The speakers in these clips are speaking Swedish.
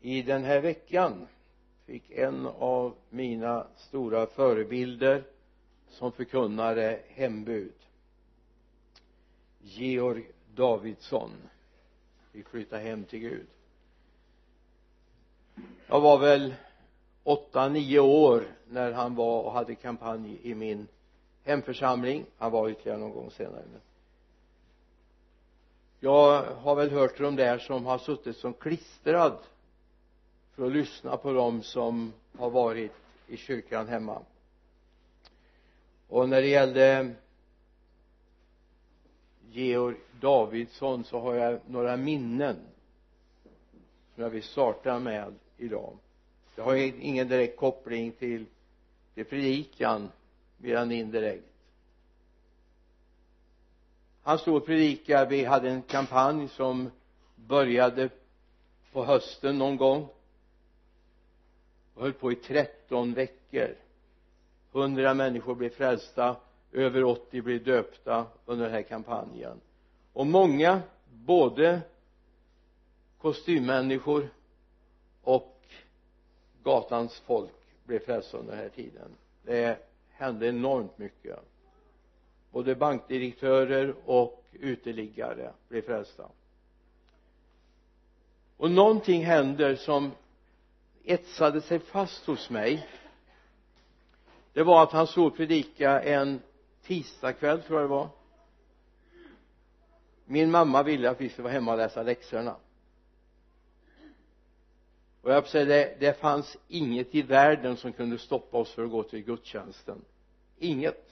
i den här veckan fick en av mina stora förebilder som förkunnare hembud. Georg Davidsson. Vi flyttade hem till Gud. Jag var väl åtta, nio år när han var och hade kampanj i min hemförsamling. Han var ytterligare någon gång senare men jag har väl hört till de där som har suttit som klistrad för att lyssna på dem som har varit i kyrkan hemma. Och när det gällde Georg Davidsson så har jag några minnen som jag vill starta med idag. Det har ingen direkt koppling till, till predikan mer än indirekt. Han stod och predikade. Vi hade en kampanj som började på hösten någon gång och höll på i 13 veckor. 100 människor blev frälsta över 80 blev döpta under den här kampanjen. Och många både kostymmänniskor och gatans folk blev frälsta under den här tiden. Det hände enormt mycket. Både bankdirektörer och uteliggare blev frälsta. Och någonting händer som etsade sig fast hos mig. Det var att han stod och predika en tisdagkväll tror jag det var. Min mamma ville att vi skulle vara hemma och läsa läxorna. Och jag säga det, det fanns inget i världen som kunde stoppa oss för att gå till gudstjänsten. Inget.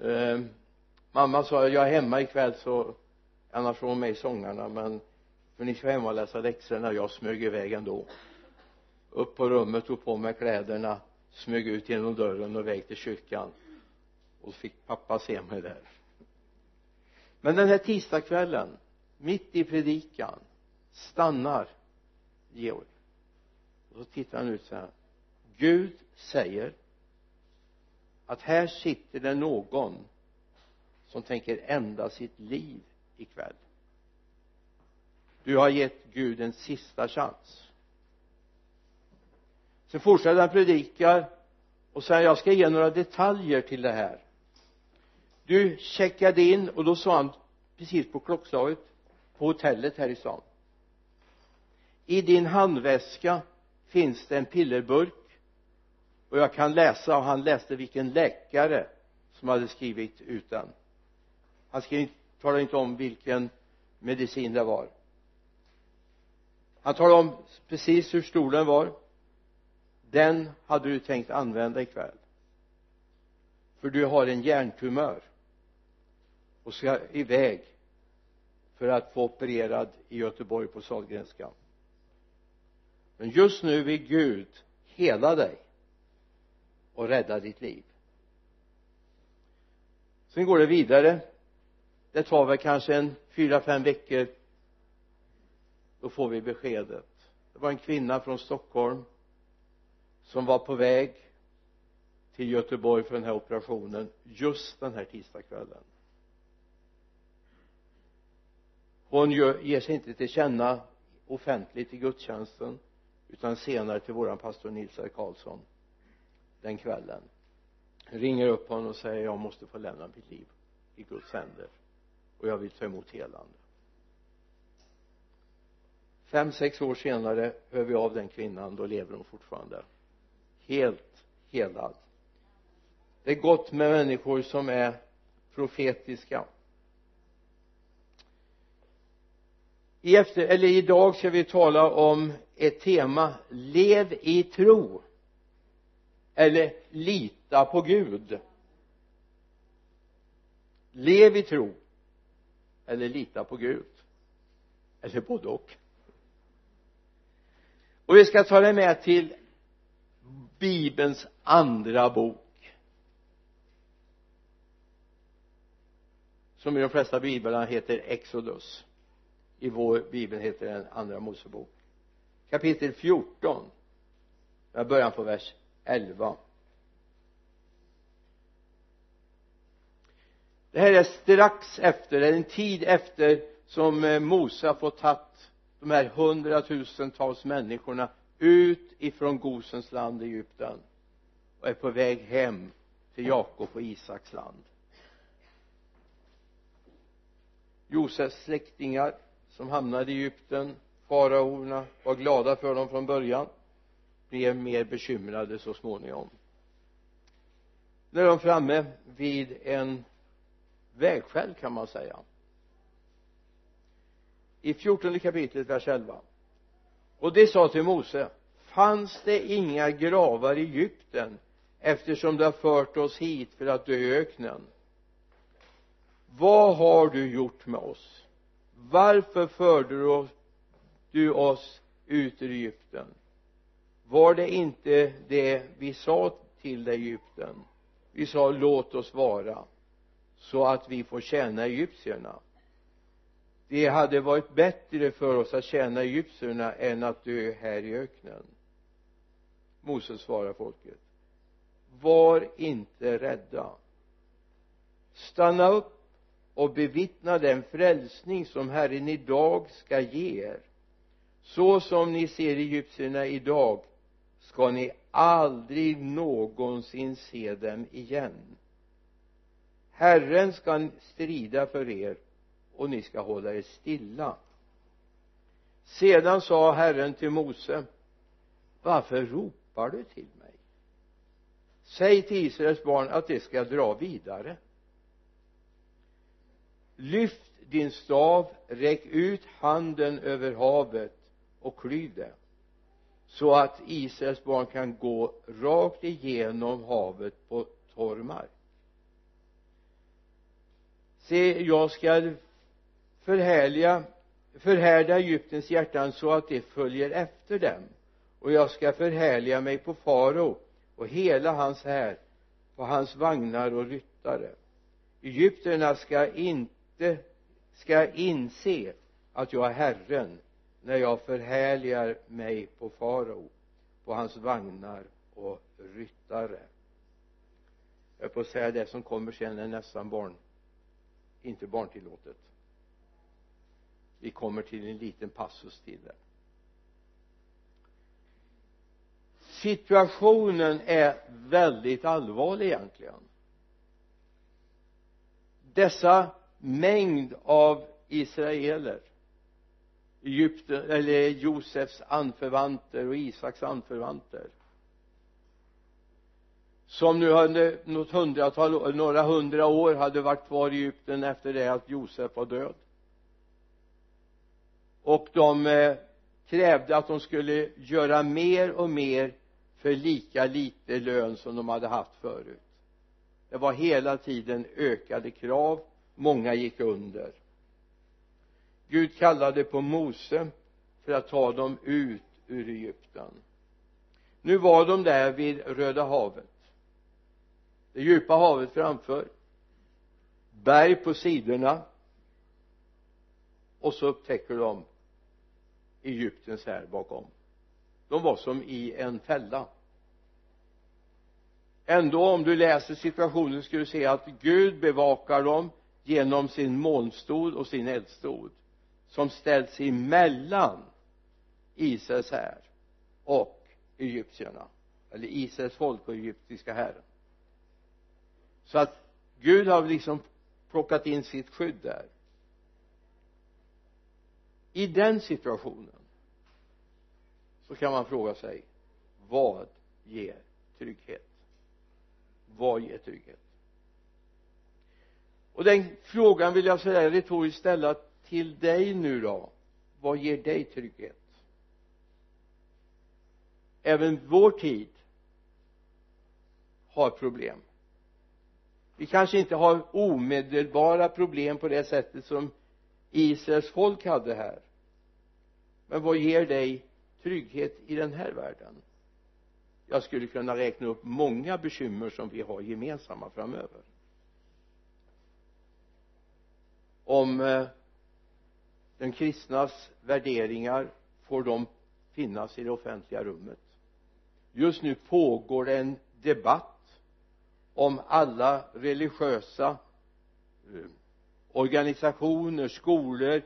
Eh, mamma sa jag är hemma ikväll så annars får hon med sångarna men för ni ska hemma och läsa läxorna jag smög iväg ändå upp på rummet, tog på mig kläderna smög ut genom dörren och iväg till kyrkan. Och fick pappa se mig där. Men den här tisdagskvällen mitt i predikan stannar Georg. Och så tittar han ut så här. Gud säger att här sitter det någon som tänker ända sitt liv ikväll du har gett Gud en sista chans. Sen fortsätter han predika och säger jag ska ge några detaljer till det här. Du checkade in och då sa han precis på klockslaget på hotellet här i stan. I din handväska finns det en pillerburk och jag kan läsa och han läste vilken läkare som hade skrivit ut den. Han skrev, talade inte om vilken medicin det var han talade om precis hur stor den var. Den hade du tänkt använda ikväll. För du har en hjärntumör och ska iväg för att få opererad i Göteborg på Sahlgrenska. Men just nu vill Gud hela dig och rädda ditt liv. Sen går det vidare. Det tar väl kanske en fyra fem veckor då får vi beskedet. Det var en kvinna från Stockholm som var på väg till Göteborg för den här operationen just den här tisdagskvällen. Hon ger sig inte till känna offentligt i gudstjänsten utan senare till våran pastor Nils R. Karlsson den kvällen. Ringer upp honom och säger jag måste få lämna mitt liv i Guds händer och jag vill ta emot helande fem, sex år senare hör vi av den kvinnan då lever hon fortfarande. Helt helad. Det är gott med människor som är profetiska. I efter, eller idag ska vi tala om ett tema lev i tro. Eller lita på Gud. Lev i tro. Eller lita på Gud. Eller både och och vi ska ta det med till bibelns andra bok. Som i de flesta biblarna heter Exodus. I vår bibel heter den andra Mosebok. Kapitel 14 jag börjar på vers 11 det här är strax efter, det är en tid efter som eh, Mose har fått tagit de här hundratusentals människorna ut ifrån Gosens land i Egypten och är på väg hem till Jakob och Isaks land. Josefs släktingar som hamnade i Egypten faraorna var glada för dem från början blev mer bekymrade så småningom. Nu är de framme vid en vägskäl kan man säga i fjortonde kapitlet vers 11 och det sa till Mose fanns det inga gravar i Egypten eftersom du har fört oss hit för att dö i öknen? Vad har du gjort med oss? Varför förde du oss ut ur Egypten? Var det inte det vi sa till dig Egypten? Vi sa låt oss vara så att vi får tjäna egyptierna det hade varit bättre för oss att tjäna egyptierna än att dö här i öknen. Moses svarar folket. Var inte rädda. Stanna upp och bevittna den frälsning som Herren idag ska ge er. Så som ni ser egyptierna idag ska ni aldrig någonsin se dem igen. Herren ska strida för er och ni ska hålla er stilla. Sedan sa Herren till Mose varför ropar du till mig? Säg till Israels barn att de ska dra vidare. Lyft din stav räck ut handen över havet och klyv det så att Israels barn kan gå rakt igenom havet på torr mark. Se jag ska förhärliga förhärda Egyptens hjärtan så att de följer efter dem. Och jag ska förhärliga mig på farao och hela hans här på hans vagnar och ryttare. Egyptierna ska inte ska inse att jag är Herren när jag förhärligar mig på farao på hans vagnar och ryttare. Jag på att säga det som kommer sen är nästan barn inte barntillåtet vi kommer till en liten passus till det situationen är väldigt allvarlig egentligen. Dessa mängd av israeler Egypten eller Josefs anförvanter och Isaks anförvanter som nu under något hundratal några hundra år hade varit kvar i Egypten efter det att Josef var död och de eh, krävde att de skulle göra mer och mer för lika lite lön som de hade haft förut. Det var hela tiden ökade krav. Många gick under. Gud kallade på Mose för att ta dem ut ur Egypten. Nu var de där vid Röda havet. Det djupa havet framför. Berg på sidorna. Och så upptäcker de Egyptens här bakom. De var som i en fälla. Ändå om du läser situationen skulle du se att Gud bevakar dem genom sin molnstod och sin eldstod som ställs emellan Israels här och egyptierna eller Israels folk och egyptiska herren så att Gud har liksom plockat in sitt skydd där i den situationen så kan man fråga sig vad ger trygghet? Vad ger trygghet? Och den frågan vill jag säga retoriskt ställa till dig nu då. Vad ger dig trygghet? Även vår tid har problem. Vi kanske inte har omedelbara problem på det sättet som Israels folk hade här. Men vad ger dig trygghet i den här världen? Jag skulle kunna räkna upp många bekymmer som vi har gemensamma framöver. Om eh, den kristnas värderingar får de finnas i det offentliga rummet. Just nu pågår det en debatt om alla religiösa eh, organisationer, skolor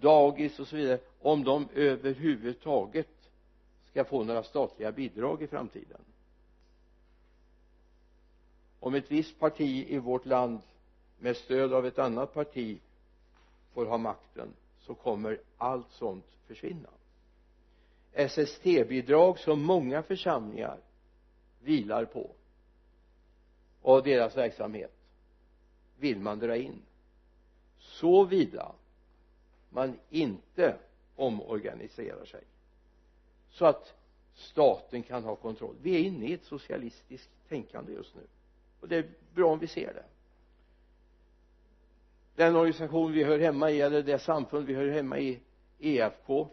dagis och så vidare om de överhuvudtaget ska få några statliga bidrag i framtiden. Om ett visst parti i vårt land med stöd av ett annat parti får ha makten så kommer allt sånt försvinna. SST-bidrag som många församlingar vilar på och deras verksamhet vill man dra in såvida man inte omorganiserar sig så att staten kan ha kontroll. Vi är inne i ett socialistiskt tänkande just nu och det är bra om vi ser det. Den organisation vi hör hemma i eller det samfund vi hör hemma i EFK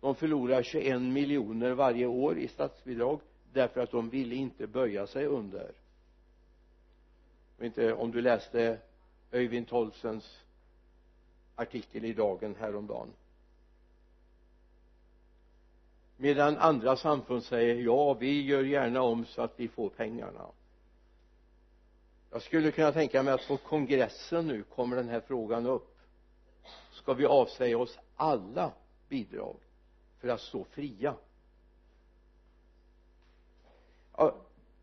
de förlorar 21 miljoner varje år i statsbidrag därför att de ville inte böja sig under. Inte om du läste Öyvind Tolsens artikel i Dagen häromdagen. Medan andra samfund säger ja vi gör gärna om så att vi får pengarna. Jag skulle kunna tänka mig att på kongressen nu kommer den här frågan upp. Ska vi avsäga oss alla bidrag för att stå fria? Ja,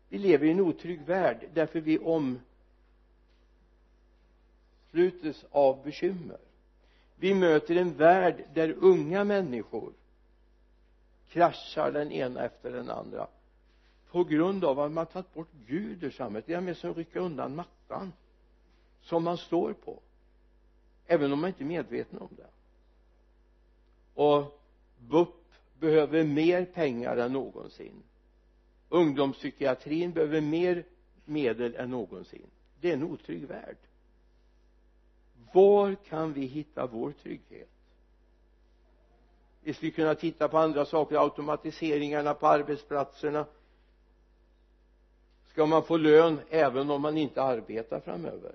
vi lever i en otrygg värld därför vi omslutes av bekymmer vi möter en värld där unga människor kraschar den ena efter den andra på grund av att man tagit bort Gud ur samhället. Det är med som att rycka undan mattan som man står på även om man inte är medveten om det. Och BUP behöver mer pengar än någonsin. Ungdomspsykiatrin behöver mer medel än någonsin. Det är en otrygg värld var kan vi hitta vår trygghet? Vi skulle kunna titta på andra saker automatiseringarna på arbetsplatserna. Ska man få lön även om man inte arbetar framöver?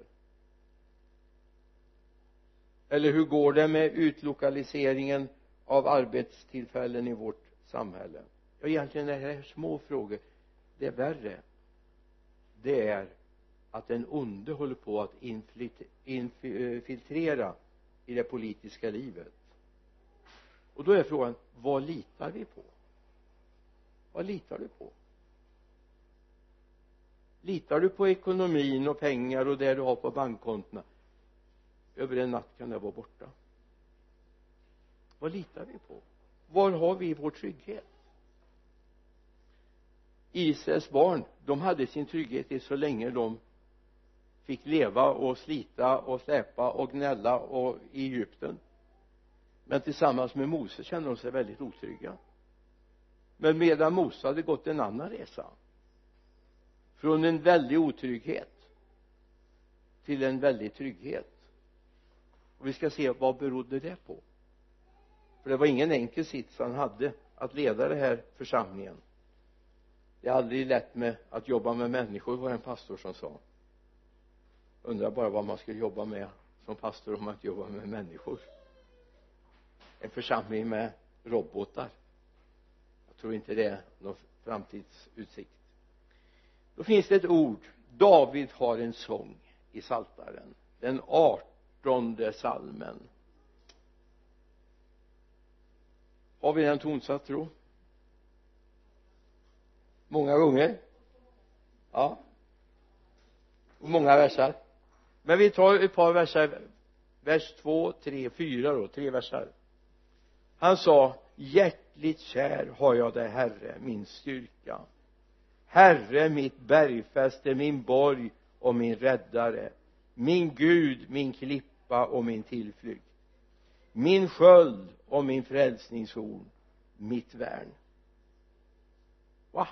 Eller hur går det med utlokaliseringen av arbetstillfällen i vårt samhälle? Ja egentligen är det här små frågor. Det är värre. Det är att den onde håller på att infiltrera eh, i det politiska livet. Och då är frågan vad litar vi på? Vad litar du på? Litar du på ekonomin och pengar och det du har på bankkontona över en natt kan det vara borta. Vad litar vi på? Var har vi vår trygghet? Israels barn de hade sin trygghet i så länge de fick leva och slita och släpa och gnälla och i Egypten. Men tillsammans med Mose kände de sig väldigt otrygga. Men medan Mose hade gått en annan resa från en väldig otrygghet till en väldig trygghet. Och vi ska se vad berodde det på? För det var ingen enkel sits han hade att leda den här församlingen. Det är aldrig lätt med att jobba med människor var en pastor som sa undrar bara vad man skulle jobba med som pastor om man inte jobbar med människor. En församling med robotar. Jag tror inte det är någon framtidsutsikt. Då finns det ett ord. David har en sång i saltaren. Den artonde salmen. Har vi den tonsatt tro? Många gånger? Ja. Och många versar? Men vi tar ett par verser vers två, tre, fyra då, tre verser. Han sa hjärtligt kär har jag dig herre min styrka. Herre mitt bergfäste min borg och min räddare. Min Gud min klippa och min tillflykt. Min sköld och min frälsningshorn mitt värn. Va?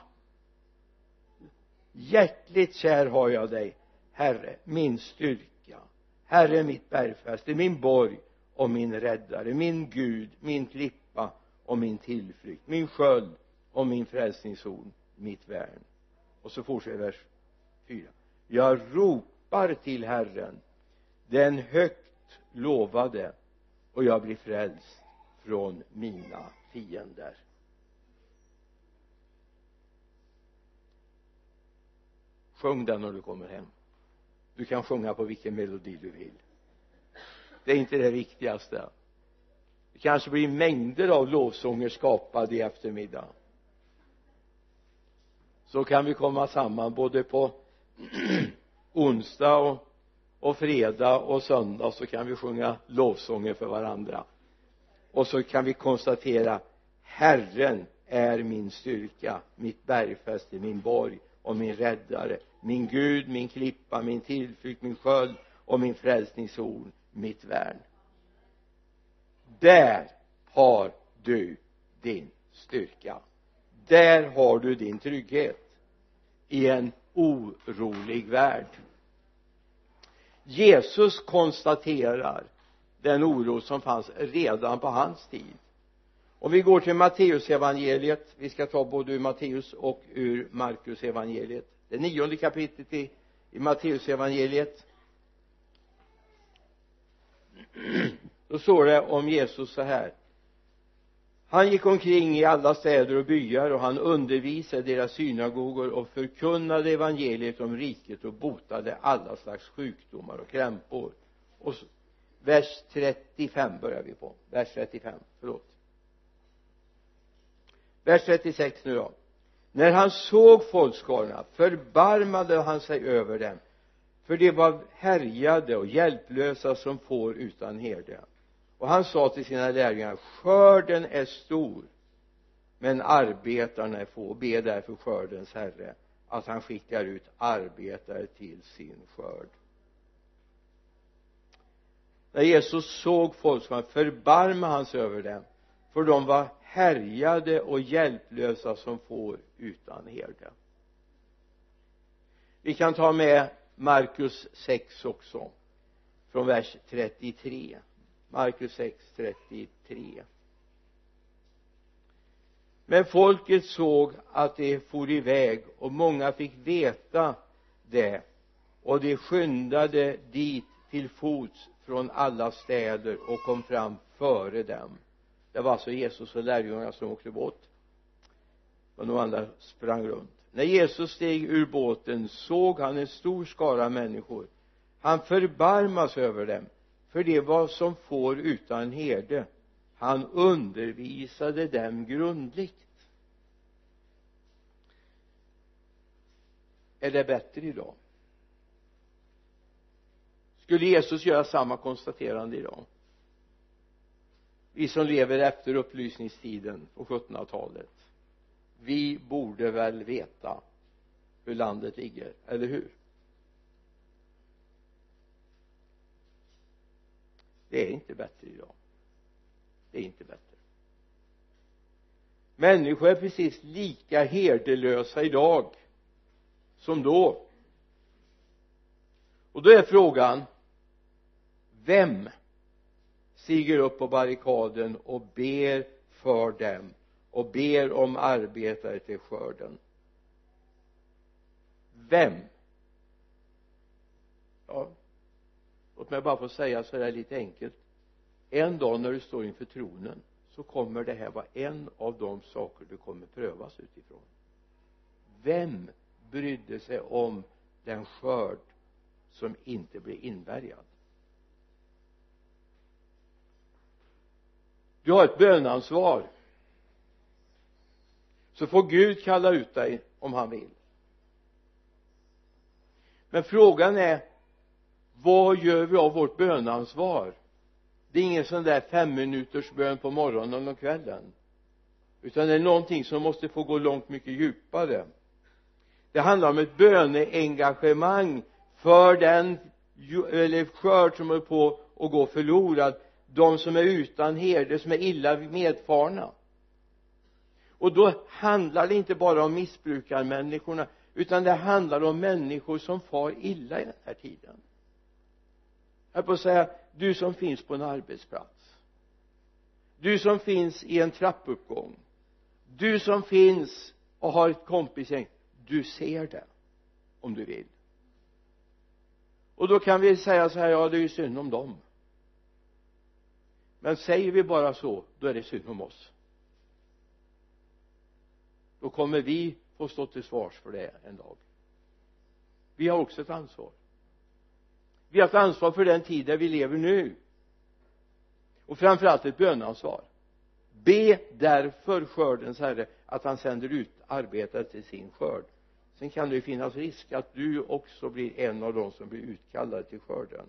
Hjärtligt kär har jag dig herre min styrka. Herre mitt bergfäste min borg och min räddare min Gud min klippa och min tillflykt min sköld och min frälsningshorn mitt värn. Och så fortsätter vers 4 jag ropar till Herren den högt lovade och jag blir frälst från mina fiender. Sjung den när du kommer hem du kan sjunga på vilken melodi du vill. Det är inte det viktigaste. Det kanske blir mängder av lovsånger skapade i eftermiddag. Så kan vi komma samman både på onsdag och, och fredag och söndag så kan vi sjunga lovsånger för varandra. Och så kan vi konstatera Herren är min styrka mitt bergfäste, min borg och min räddare min Gud, min klippa, min tillflykt, min sköld och min frälsningshorn, mitt värn. Där har du din styrka. Där har du din trygghet i en orolig värld. Jesus konstaterar den oro som fanns redan på hans tid om vi går till Matteus evangeliet vi ska ta både ur Matteus och ur Markus evangeliet det nionde kapitlet i, i Matteus evangeliet då står det om Jesus så här. Han gick omkring i alla städer och byar och han undervisade deras synagogor och förkunnade evangeliet om riket och botade alla slags sjukdomar och krämpor. Och vers 35 börjar vi på. Vers 35 förlåt vers 36 nu då. När han såg folkskarorna förbarmade han sig över dem för de var härjade och hjälplösa som får utan herde. Och han sa till sina lärjungar skörden är stor men arbetarna är få. Be därför skördens herre att han skickar ut arbetare till sin skörd. När Jesus såg folkskarorna förbarmade han sig över dem för de var härjade och hjälplösa som får utan herde. Vi kan ta med Markus 6 också från vers 33 Markus 6, 33 men folket såg att de for iväg och många fick veta det och de skyndade dit till fots från alla städer och kom fram före dem det var alltså Jesus och lärjungarna som åkte båt. Och de andra sprang runt. När Jesus steg ur båten såg han en stor skara människor. Han förbarmas över dem för det var som får utan herde. Han undervisade dem grundligt. Är det bättre idag? Skulle Jesus göra samma konstaterande idag? Vi som lever efter upplysningstiden på 1700-talet vi borde väl veta hur landet ligger, eller hur? Det är inte bättre idag. Det är inte bättre. Människor är precis lika herdelösa idag som då. Och då är frågan vem stiger upp på barrikaden och ber för dem och ber om arbetare till skörden. Vem? Ja låt mig bara få säga så där lite enkelt. En dag när du står inför tronen så kommer det här vara en av de saker du kommer prövas utifrån. Vem brydde sig om den skörd som inte blev inbärgad? Du har ett bönansvar så får Gud kalla ut dig om han vill. Men frågan är vad gör vi av vårt bönansvar det är ingen sån där fem minuters bön på morgonen och kvällen. Utan det är någonting som måste få gå långt mycket djupare. Det handlar om ett böneengagemang för den eller skörd som är på att gå förlorad de som är utan herde som är illa medfarna. Och då handlar det inte bara om missbrukarmänniskorna utan det handlar om människor som far illa i den här tiden. Jag på att säga du som finns på en arbetsplats. Du som finns i en trappuppgång. Du som finns och har ett kompisgäng. Du ser det om du vill. Och då kan vi säga så här ja det är ju synd om dem men säger vi bara så då är det synd om oss. Då kommer vi få stå till svars för det en dag. Vi har också ett ansvar. Vi har ett ansvar för den tid där vi lever nu. Och framförallt ett böneansvar. Be därför skördens herre att han sänder ut arbetare till sin skörd. Sen kan det ju finnas risk att du också blir en av dem som blir utkallade till skörden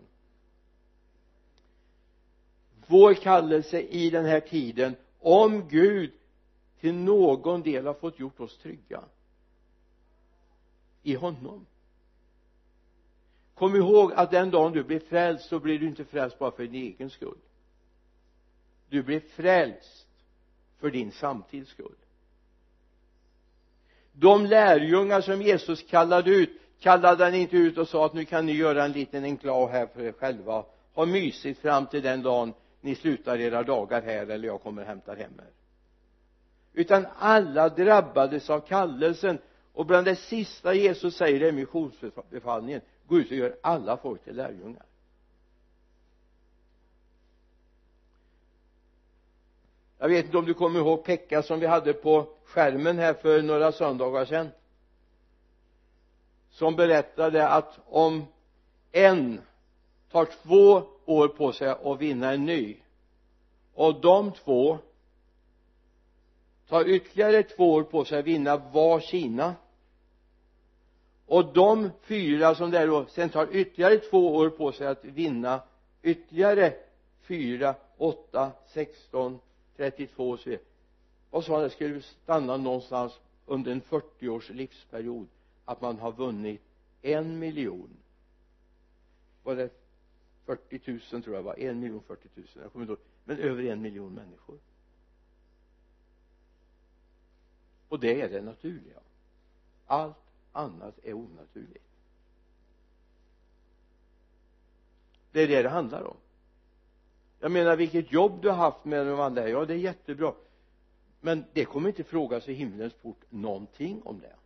vår kallelse i den här tiden om Gud till någon del har fått gjort oss trygga i honom. Kom ihåg att den dagen du blir frälst så blir du inte frälst bara för din egen skull. Du blir frälst för din samtids skull. De lärjungar som Jesus kallade ut kallade han inte ut och sa att nu kan ni göra en liten enklav här för er själva. Ha mysigt fram till den dagen ni slutar era dagar här eller jag kommer och hämtar hem er. Utan alla drabbades av kallelsen. Och bland det sista Jesus säger är missionsbefallningen gå ut och gör alla folk till lärjungar. Jag vet inte om du kommer ihåg Pekka som vi hade på skärmen här för några söndagar sedan. Som berättade att om en har två år på sig att vinna en ny. Och de två tar ytterligare två år på sig att vinna var sina. Och de fyra som där då sen tar ytterligare två år på sig att vinna ytterligare fyra, åtta, sexton, trettiotvå och så vidare. Och så det skulle stanna någonstans under en 40 års livsperiod att man har vunnit en miljon. Var det 40 000 tror jag var. En miljon 40 000 jag kommer inte ihåg. Men över en miljon människor. Och det är det naturliga. Allt annat är onaturligt. Det är det det handlar om. Jag menar vilket jobb du har haft med de andra. Ja det är jättebra. Men det kommer inte frågas i himlens port någonting om det.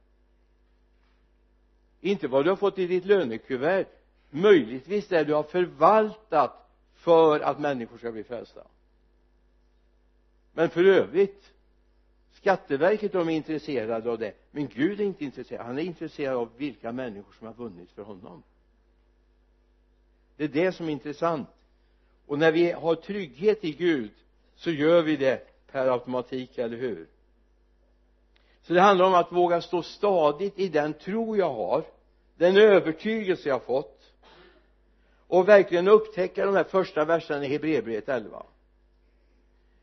Inte vad du har fått i ditt lönekuvert möjligtvis det du har förvaltat för att människor ska bli frälsta. Men för övrigt skatteverket de är intresserade av det. Men Gud är inte intresserad. Han är intresserad av vilka människor som har vunnit för honom. Det är det som är intressant. Och när vi har trygghet i Gud så gör vi det per automatik, eller hur? Så det handlar om att våga stå stadigt i den tro jag har den övertygelse jag fått och verkligen upptäcka de här första verserna i Hebreerbrevet 11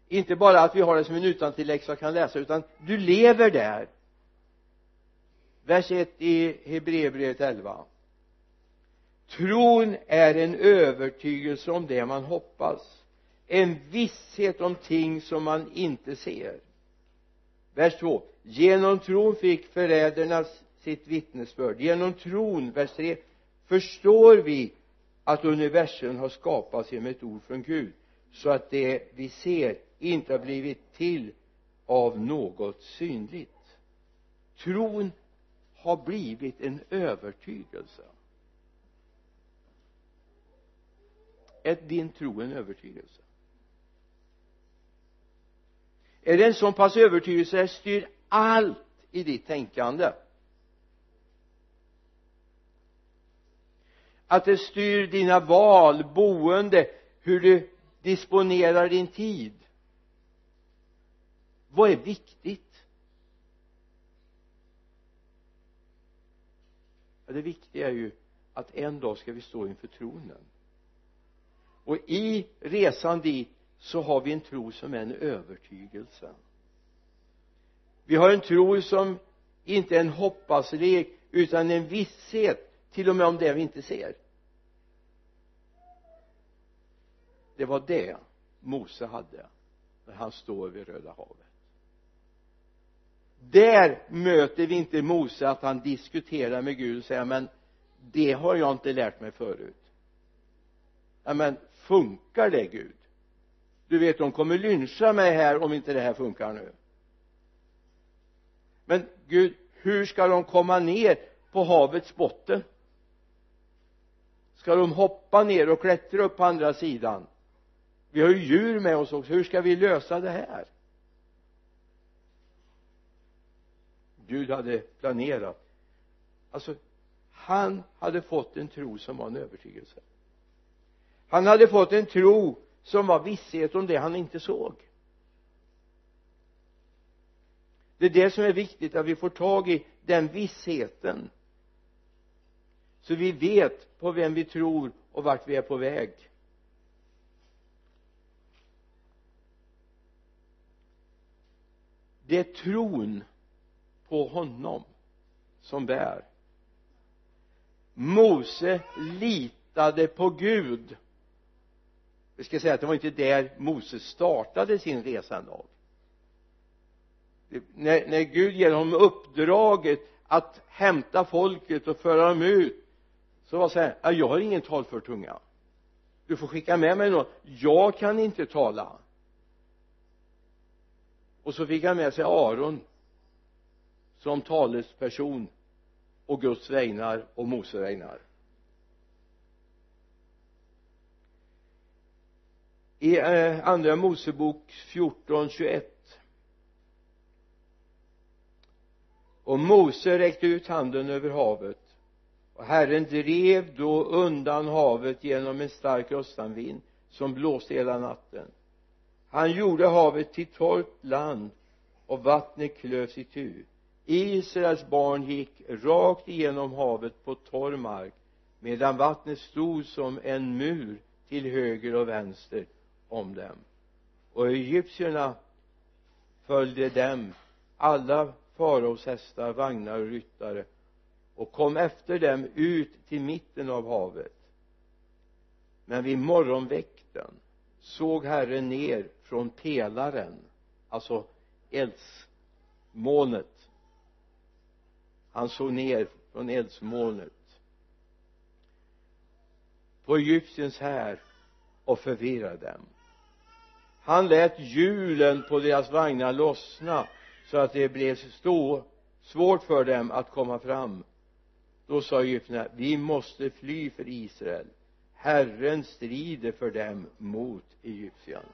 inte bara att vi har det som en utantilläxa och kan läsa utan du lever där. Vers 1 i Hebreerbrevet 11 tron är en övertygelse om det man hoppas en visshet om ting som man inte ser. Vers 2 genom tron fick förrädarna sitt vittnesbörd. Genom tron vers 3 förstår vi att universum har skapats genom ett ord från Gud så att det vi ser inte har blivit till av något synligt. Tron har blivit en övertygelse. Är din tro en övertygelse? Är det en sån pass övertygelse att styr allt i ditt tänkande. Att det styr dina val, boende, hur du disponerar din tid. Vad är viktigt? Ja, det viktiga är ju att en dag ska vi stå inför tronen. Och i resan dit så har vi en tro som är en övertygelse. Vi har en tro som inte är en hoppaslek utan en visshet till och med om det vi inte ser. Det var det Mose hade när han står vid Röda havet. Där möter vi inte Mose att han diskuterar med Gud och säger men det har jag inte lärt mig förut. Ja men funkar det Gud? Du vet de kommer lyncha mig här om inte det här funkar nu. Men Gud hur ska de komma ner på havets botten? Ska de hoppa ner och klättra upp på andra sidan. Vi har ju djur med oss också. Hur ska vi lösa det här? Gud hade planerat. Alltså han hade fått en tro som var en övertygelse. Han hade fått en tro som var visshet om det han inte såg. Det är det som är viktigt att vi får tag i den vissheten så vi vet på vem vi tror och vart vi är på väg. Det är tron på honom som bär. Mose litade på Gud. Vi ska säga att det var inte där Mose startade sin resa ändå när, när Gud ger honom uppdraget att hämta folket och föra dem ut så var det han jag har ingen talför tunga. Du får skicka med mig någon jag kan inte tala. Och så fick han med sig Aron som talesperson och Guds vägnar och Mose vägnar. I eh, andra Mosebok 14, 21 och Mose räckte ut handen över havet och Herren drev då undan havet genom en stark östanvind som blåste hela natten. Han gjorde havet till torrt land och vattnet klövs itu Israels barn gick rakt igenom havet på torr mark medan vattnet stod som en mur till höger och vänster om dem. Och egyptierna följde dem alla faraos hästar, vagnar och ryttare och kom efter dem ut till mitten av havet. Men vid morgonväkten såg Herren ner från pelaren alltså eldsmolnet han såg ner från eldsmolnet på Egyptiens här och förvirrade dem. Han lät hjulen på deras vagnar lossna så att det blev stå svårt för dem att komma fram då sa egyptierna vi måste fly för Israel. Herren strider för dem mot egyptierna.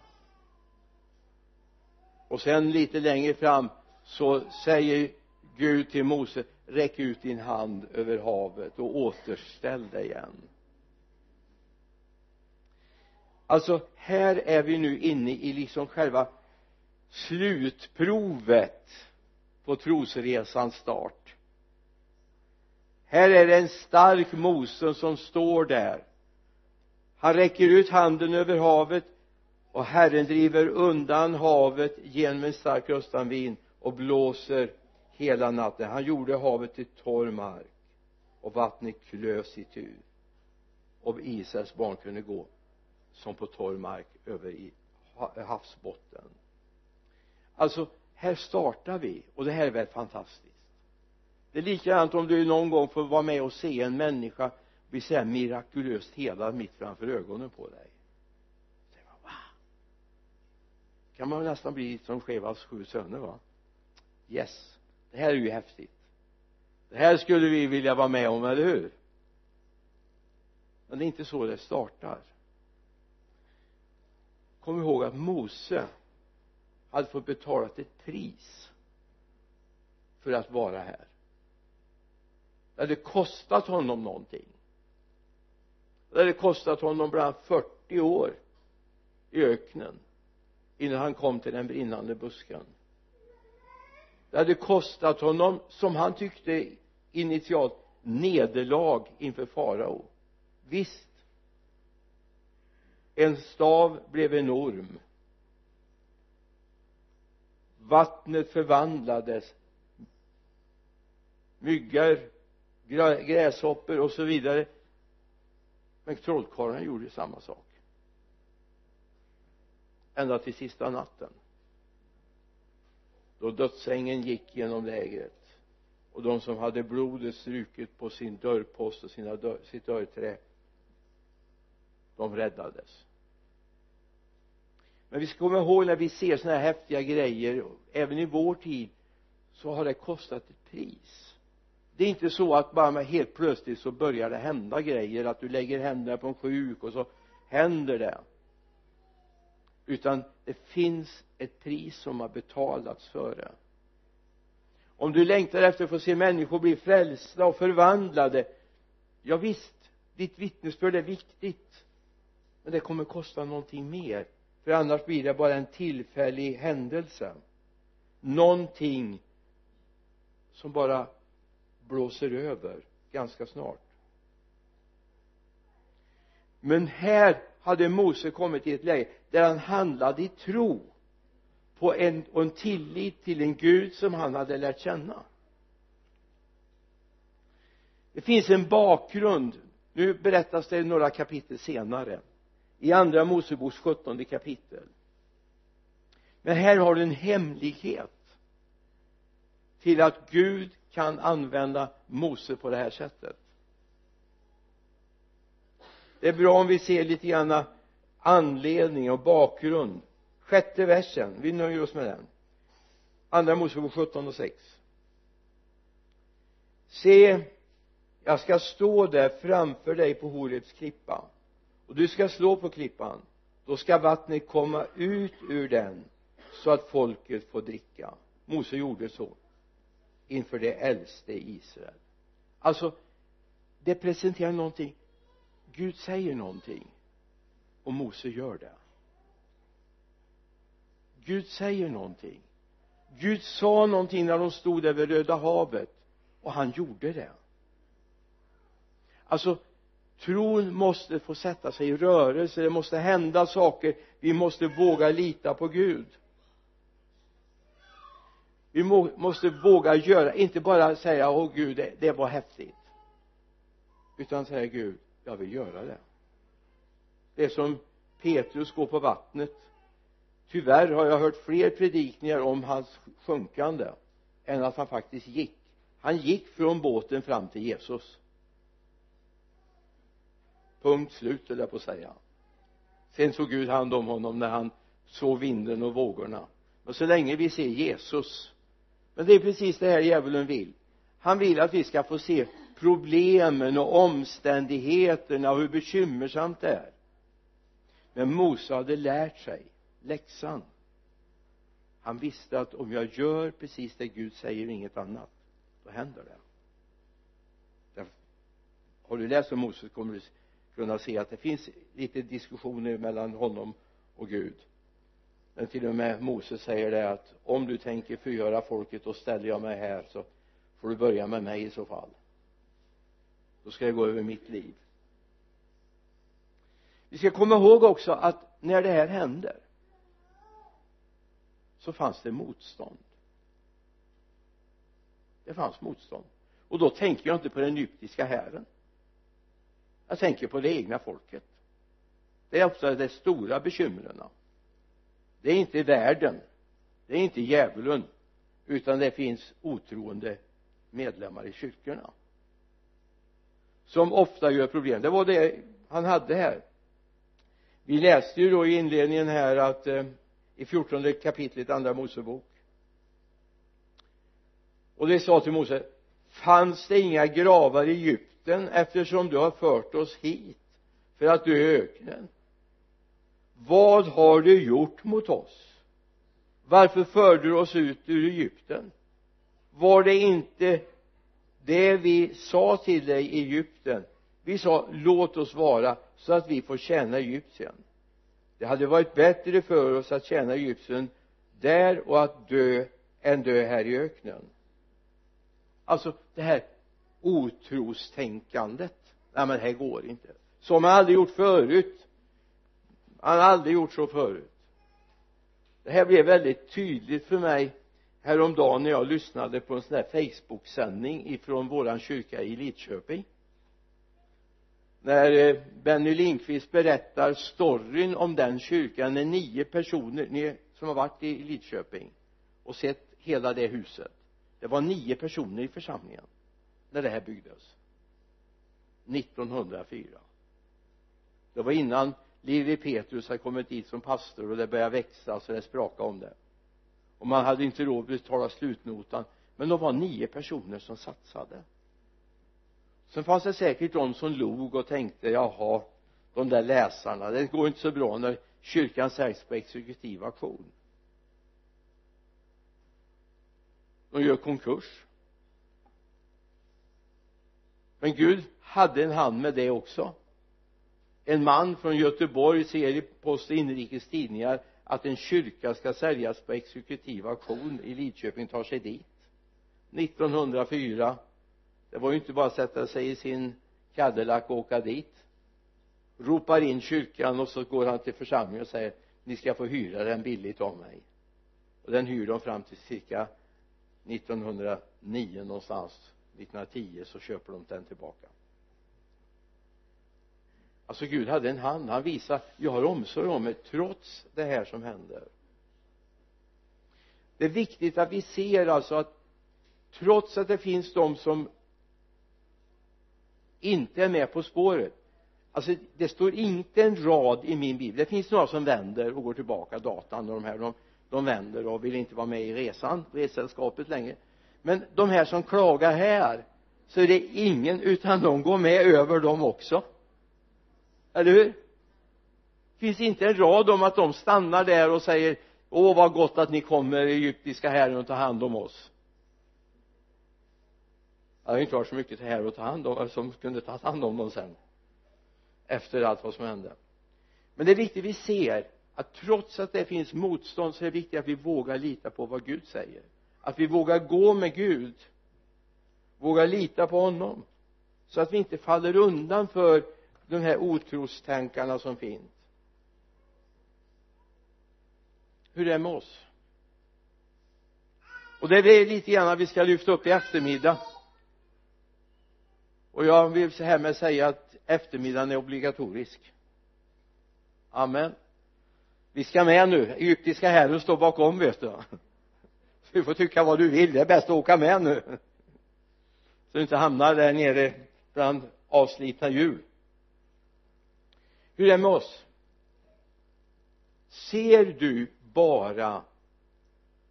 Och sen lite längre fram så säger Gud till Mose räck ut din hand över havet och återställ dig igen. Alltså här är vi nu inne i liksom själva slutprovet på trosresans start här är det en stark Mose som står där. Han räcker ut handen över havet och Herren driver undan havet genom en stark östanvind och blåser hela natten. Han gjorde havet till torr mark och vattnet klös itu och Israels barn kunde gå som på torr mark över i havsbotten. Alltså här startar vi och det här är väl fantastiskt det är likadant om du någon gång får vara med och se en människa bli så här mirakulöst helad mitt framför ögonen på dig. Wow kan man nästan bli som Skevas sju söner va? Yes det här är ju häftigt. Det här skulle vi vilja vara med om, eller hur? Men det är inte så det startar. Kom ihåg att Mose hade fått betala ett pris för att vara här det hade kostat honom någonting. Det hade kostat honom bland annat 40 år i öknen innan han kom till den brinnande busken. Det hade kostat honom som han tyckte initialt nederlag inför farao. Visst en stav blev enorm. Vattnet förvandlades. Myggor gräshoppor och så vidare. Men trollkarlarna gjorde ju samma sak. Ända till sista natten. Då dödsängen gick genom lägret. Och de som hade blodet struket på sin dörrpost och sina dörr, sitt dörrträ de räddades. Men vi ska komma ihåg när vi ser sådana här häftiga grejer även i vår tid så har det kostat ett pris det är inte så att bara med helt plötsligt så börjar det hända grejer att du lägger händerna på en sjuk och så händer det. Utan det finns ett pris som har betalats för det. Om du längtar efter att få se människor bli frälsta och förvandlade ja visst ditt vittnesbörd är viktigt. Men det kommer kosta någonting mer för annars blir det bara en tillfällig händelse. Någonting som bara blåser över ganska snart. Men här hade Mose kommit i ett läge där han handlade i tro på en, och en tillit till en Gud som han hade lärt känna. Det finns en bakgrund. Nu berättas det några kapitel senare i andra Moseboks sjuttonde kapitel. Men här har du en hemlighet till att Gud kan använda Mose på det här sättet. Det är bra om vi ser lite grann anledning och bakgrund. Sjätte versen, vi nöjer oss med den. Andra Mosebok 17 och 6 se jag ska stå där framför dig på Horebs klippa. Och du ska slå på klippan. Då ska vattnet komma ut ur den så att folket får dricka. Mose gjorde så inför det äldste i Israel. Alltså det presenterar någonting. Gud säger någonting. Och Mose gör det. Gud säger någonting. Gud sa någonting när de stod där vid Röda havet. Och han gjorde det. Alltså tron måste få sätta sig i rörelse. Det måste hända saker. Vi måste våga lita på Gud vi må, måste våga göra, inte bara säga åh Gud det, det var häftigt. Utan säga Gud jag vill göra det. Det är som Petrus går på vattnet. Tyvärr har jag hört fler predikningar om hans sjunkande än att han faktiskt gick. Han gick från båten fram till Jesus. Punkt slut höll jag på att säga. Sen tog Gud hand om honom när han såg vinden och vågorna. Och så länge vi ser Jesus men det är precis det här djävulen vill. Han vill att vi ska få se problemen och omständigheterna och hur bekymmersamt det är. Men Mose hade lärt sig läxan. Han visste att om jag gör precis det Gud säger och inget annat då händer det. Har du läst om Moses kommer du kunna se att det finns lite diskussioner mellan honom och Gud men till och med Moses säger det att om du tänker förgöra folket då ställer jag mig här så får du börja med mig i så fall. Då ska jag gå över mitt liv. Vi ska komma ihåg också att när det här händer så fanns det motstånd. Det fanns motstånd. Och då tänker jag inte på den egyptiska hären. Jag tänker på det egna folket. Det är ofta de stora bekymren det är inte världen det är inte djävulen utan det finns otroende medlemmar i kyrkorna. Som ofta gör problem. Det var det han hade här. Vi läste ju då i inledningen här att eh, i fjortonde kapitlet andra Mosebok. Och det sa till Mose fanns det inga gravar i Egypten eftersom du har fört oss hit för att dö i öknen? Vad har du gjort mot oss? Varför förde du oss ut ur Egypten? Var det inte det vi sa till dig i Egypten? Vi sa låt oss vara så att vi får tjäna Egypten. Det hade varit bättre för oss att tjäna Egypten där och att dö än dö här i öknen. Alltså det här otrostänkandet. Nej men det här går inte. Så har man aldrig gjort förut han har aldrig gjort så förut. Det här blev väldigt tydligt för mig häromdagen när jag lyssnade på en sån här Facebook-sändning ifrån våran kyrka i Lidköping. När eh, Benny Lindqvist berättar storyn om den kyrkan när nio personer ni som har varit i Lidköping och sett hela det huset. Det var nio personer i församlingen när det här byggdes. 1904 det var innan Levi Petrus hade kommit dit som pastor och det började växa så det sprakade om det. Och man hade inte råd att betala slutnotan men de var nio personer som satsade. Sen fanns det säkert de som log och tänkte jaha de där läsarna det går inte så bra när kyrkan säljs på exekutiv auktion. De gör konkurs. Men Gud hade en hand med det också en man från Göteborg ser i Post och Inrikes Tidningar att en kyrka ska säljas på exekutiv auktion i Lidköping tar sig dit. 1904 det var ju inte bara att sätta sig i sin Cadillac och åka dit. Ropar in kyrkan och så går han till församlingen och säger ni ska få hyra den billigt av mig. Och den hyr de fram till cirka 1909 någonstans. 1910 så köper de den tillbaka alltså Gud hade en hand. Han visade jag har omsorg om er trots det här som händer. Det är viktigt att vi ser alltså att trots att det finns de som inte är med på spåret alltså det står inte en rad i min bibel. Det finns några som vänder och går tillbaka datan och de här de, de vänder och vill inte vara med i resan resällskapet längre. Men de här som klagar här så är det ingen utan de går med över dem också eller hur? Det finns inte en rad om att de stannar där och säger åh vad gott att ni kommer egyptiska herren och tar hand om oss. Det har inte varit så mycket här att ta hand om som kunde ta hand om dem sen efter allt vad som hände. Men det är viktigt vi ser att trots att det finns motstånd så är det viktigt att vi vågar lita på vad Gud säger. Att vi vågar gå med Gud. Vågar lita på honom. Så att vi inte faller undan för de här otrostänkarna som finns. Hur det är med oss? Och det är det lite grann vi ska lyfta upp i eftermiddag. Och jag vill så här med säga att eftermiddagen är obligatorisk. Amen. Vi ska med nu. Egyptiska herren står bakom vet du. Du får tycka vad du vill. Det är bäst att åka med nu. Så du inte hamnar där nere bland avslitna hjul hur är det med oss? Ser du bara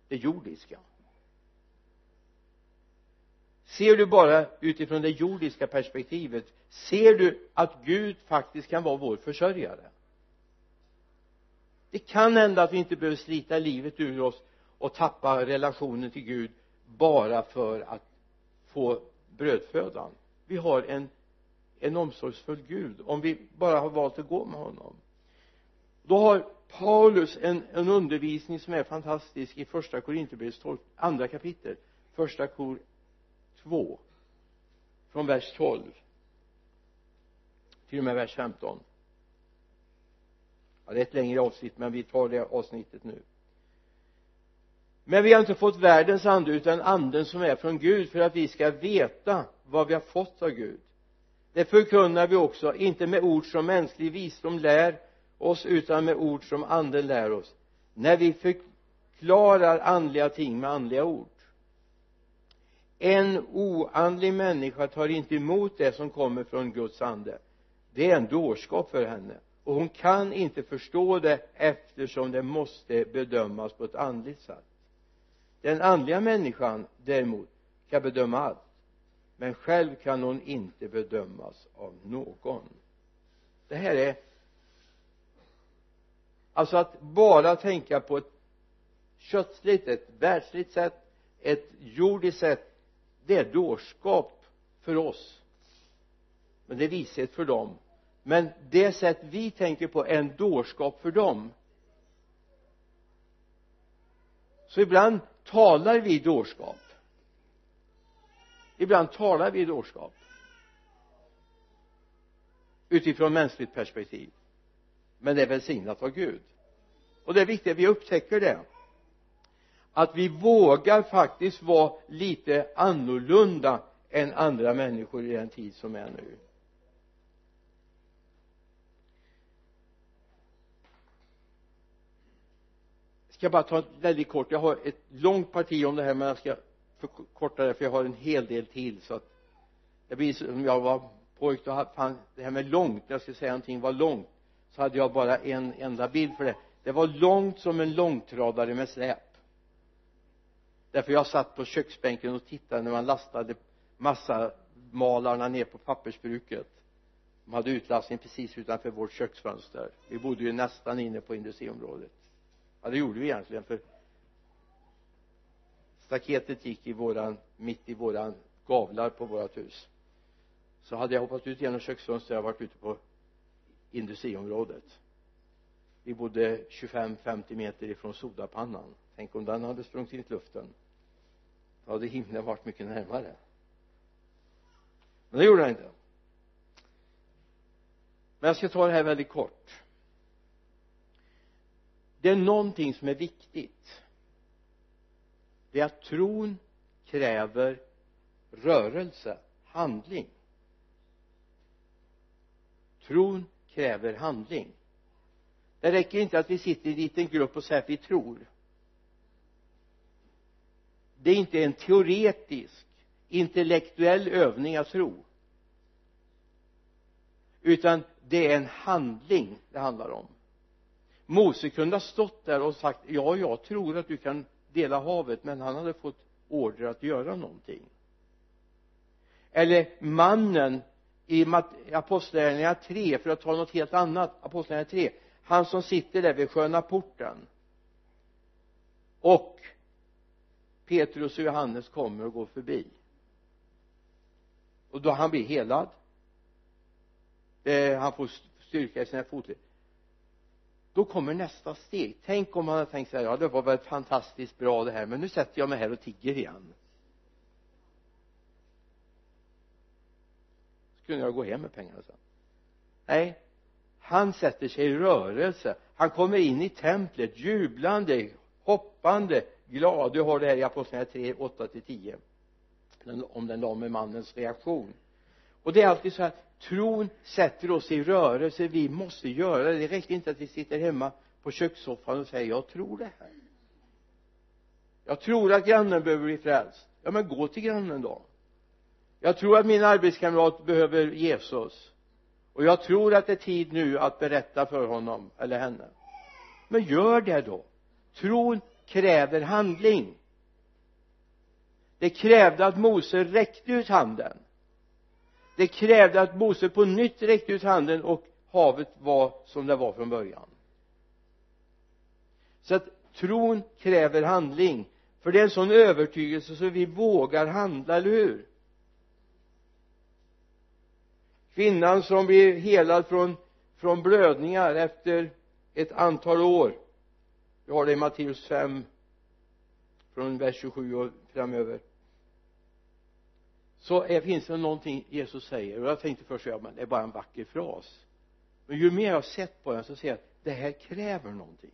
det jordiska? Ser du bara utifrån det jordiska perspektivet ser du att Gud faktiskt kan vara vår försörjare? Det kan hända att vi inte behöver slita livet ur oss och tappa relationen till Gud bara för att få brödfödan. Vi har en en omsorgsfull Gud om vi bara har valt att gå med honom. Då har Paulus en, en undervisning som är fantastisk i första Korinthierbrevets andra kapitel första kor 2 från vers 12 till och med vers 15 ja, det är ett längre avsnitt men vi tar det avsnittet nu. Men vi har inte fått världens ande utan anden som är från Gud för att vi ska veta vad vi har fått av Gud det förkunnar vi också inte med ord som mänsklig visdom lär oss utan med ord som anden lär oss. När vi förklarar andliga ting med andliga ord. En oandlig människa tar inte emot det som kommer från Guds ande. Det är en dårskap för henne. Och hon kan inte förstå det eftersom det måste bedömas på ett andligt sätt. Den andliga människan däremot kan bedöma allt men själv kan hon inte bedömas av någon. Det här är alltså att bara tänka på ett kötsligt, ett världsligt sätt ett jordiskt sätt det är dårskap för oss. Men det är vishet för dem. Men det sätt vi tänker på är en dårskap för dem. Så ibland talar vi dårskap ibland talar vi dårskap. Utifrån mänskligt perspektiv. Men det är välsignat av Gud. Och det är viktigt att vi upptäcker det. Att vi vågar faktiskt vara lite annorlunda än andra människor i den tid som är nu. Jag ska bara ta väldigt kort jag har ett långt parti om det här men jag ska förkorta det för jag har en hel del till så att det blir som jag var pojk då fan det här med långt när jag skulle säga någonting var långt så hade jag bara en enda bild för det. Det var långt som en långtradare med släp. Därför jag satt på köksbänken och tittade när man lastade massa malarna ner på pappersbruket. De hade utlastning precis utanför vårt köksfönster. Vi bodde ju nästan inne på industriområdet. Ja det gjorde vi egentligen för staketet gick i våran mitt i våran gavlar på vårat hus så hade jag hoppat ut genom köksfönstret jag varit ute på industriområdet. Vi bodde 25-50 meter ifrån sodapannan. Tänk om den hade sprungit in i luften. Då hade himlen varit mycket närmare. Men det gjorde den inte. Men jag ska ta det här väldigt kort. Det är någonting som är viktigt det är att tron kräver rörelse, handling. Tron kräver handling. Det räcker inte att vi sitter i en liten grupp och säger att vi tror. Det är inte en teoretisk intellektuell övning att tro. Utan det är en handling det handlar om. Mose kunde ha stått där och sagt ja jag tror att du kan dela havet men han hade fått order att göra någonting. Eller mannen i apostlagärningarna 3 för att ta något helt annat apostlagärningarna 3 han som sitter där vid sköna porten. Och Petrus och Johannes kommer och går förbi. Och då han blir helad. Eh, han får styrka i sina fotleder då kommer nästa steg. Tänk om man hade tänkt så här ja det var väl fantastiskt bra det här men nu sätter jag mig här och tigger igen. Så kunde jag gå hem med pengarna sen. Nej han sätter sig i rörelse. Han kommer in i templet jublande hoppande glad. Du har det här i apostlagärningarna 3, 8 till 10 om den lame mannens reaktion. Och det är alltid så här tron sätter oss i rörelse. Vi måste göra det. Det räcker inte att vi sitter hemma på kökssoffan och säger jag tror det här. Jag tror att grannen behöver bli frälst. Ja men gå till grannen då. Jag tror att min arbetskamrat behöver Jesus. Och jag tror att det är tid nu att berätta för honom eller henne. Men gör det då. Tron kräver handling. Det krävde att Mose räckte ut handen det krävde att Mose på nytt räckte ut handen och havet var som det var från början. Så att tron kräver handling. För det är en sån övertygelse så vi vågar handla, eller hur? Kvinnan som blir helad från, från blödningar efter ett antal år. Vi har det i Matteus 5 från vers 27 och framöver så är, finns det någonting Jesus säger och jag tänkte först ja men det är bara en vacker fras. Men ju mer jag har sett på den så ser jag att det här kräver någonting.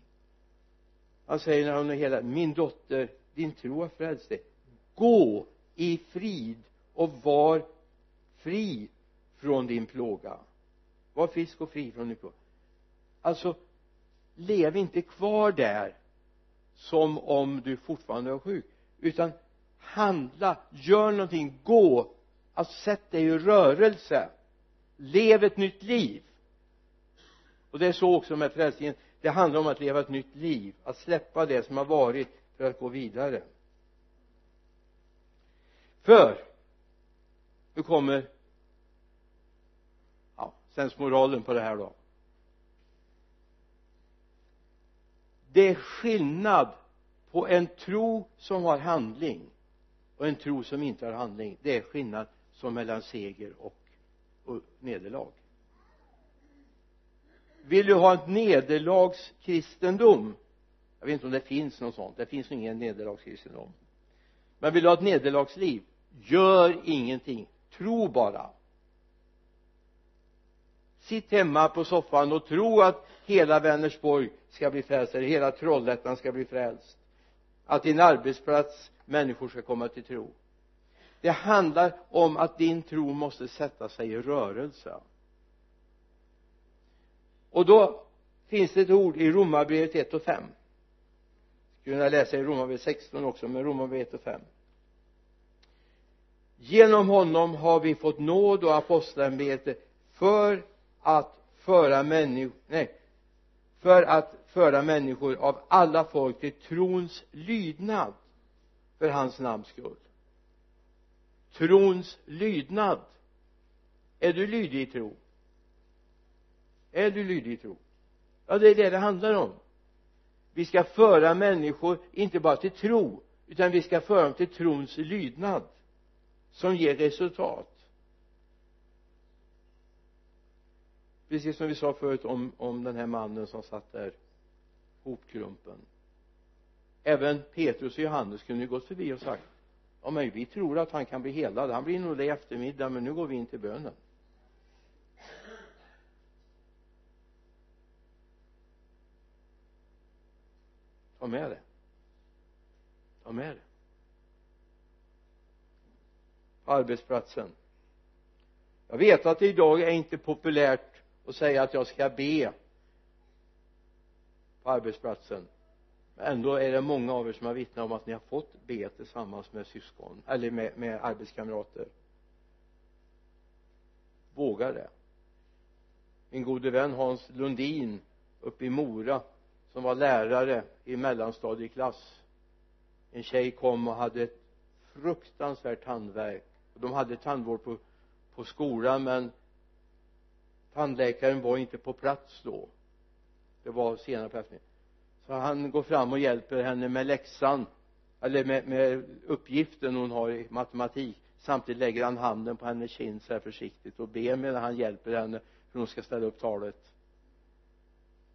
Han säger när hon är hela min dotter din tro har frälst dig. Gå i frid och var fri från din plåga. Var frisk och fri från din plåga. Alltså lev inte kvar där som om du fortfarande är sjuk utan handla, gör någonting, gå. Alltså sätt dig i rörelse. Lev ett nytt liv. Och det är så också med frälsningen. Det handlar om att leva ett nytt liv att släppa det som har varit för att gå vidare. För nu kommer ja, sensmoralen på det här då. Det är skillnad på en tro som har handling och en tro som inte har handling. Det är skillnad som mellan seger och, och nederlag. Vill du ha ett nederlagskristendom? Jag vet inte om det finns något sånt. Det finns ingen nederlagskristendom. Men vill du ha ett nederlagsliv? Gör ingenting. Tro bara. Sitt hemma på soffan och tro att hela Vänersborg ska bli frälst eller hela Trollhättan ska bli frälst att din arbetsplats människor ska komma till tro. Det handlar om att din tro måste sätta sig i rörelse. Och då finns det ett ord i romarbrevet 1 och 5 kunna läsa i romarbrevet 16 också men romarbrevet 1 och 5 genom honom har vi fått nåd och apostlaämbete för att föra människor nej för att föra människor av alla folk till trons lydnad för hans namns skull. Trons lydnad. Är du lydig i tro? Är du lydig i tro? Ja det är det det handlar om. Vi ska föra människor inte bara till tro utan vi ska föra dem till trons lydnad som ger resultat. Precis som vi sa förut om, om den här mannen som satt där hopkrumpen även Petrus och Johannes kunde ju gått förbi och sagt ja men vi tror att han kan bli helad. Han blir nog det i eftermiddag men nu går vi in till bönen. Ta med det. Ta med det. På arbetsplatsen. Jag vet att det idag är inte populärt och säga att jag ska be på arbetsplatsen. Men ändå är det många av er som har vittnat om att ni har fått be tillsammans med syskon eller med, med arbetskamrater. Våga det. Min gode vän Hans Lundin uppe i Mora som var lärare i mellanstadieklass en tjej kom och hade ett fruktansvärt tandvärk. Och de hade tandvård på, på skolan men tandläkaren var inte på plats då. Det var senare på eftermiddagen. Så han går fram och hjälper henne med läxan eller med, med uppgiften hon har i matematik. Samtidigt lägger han handen på hennes kind så här försiktigt och ber medan han hjälper henne för hon ska ställa upp talet.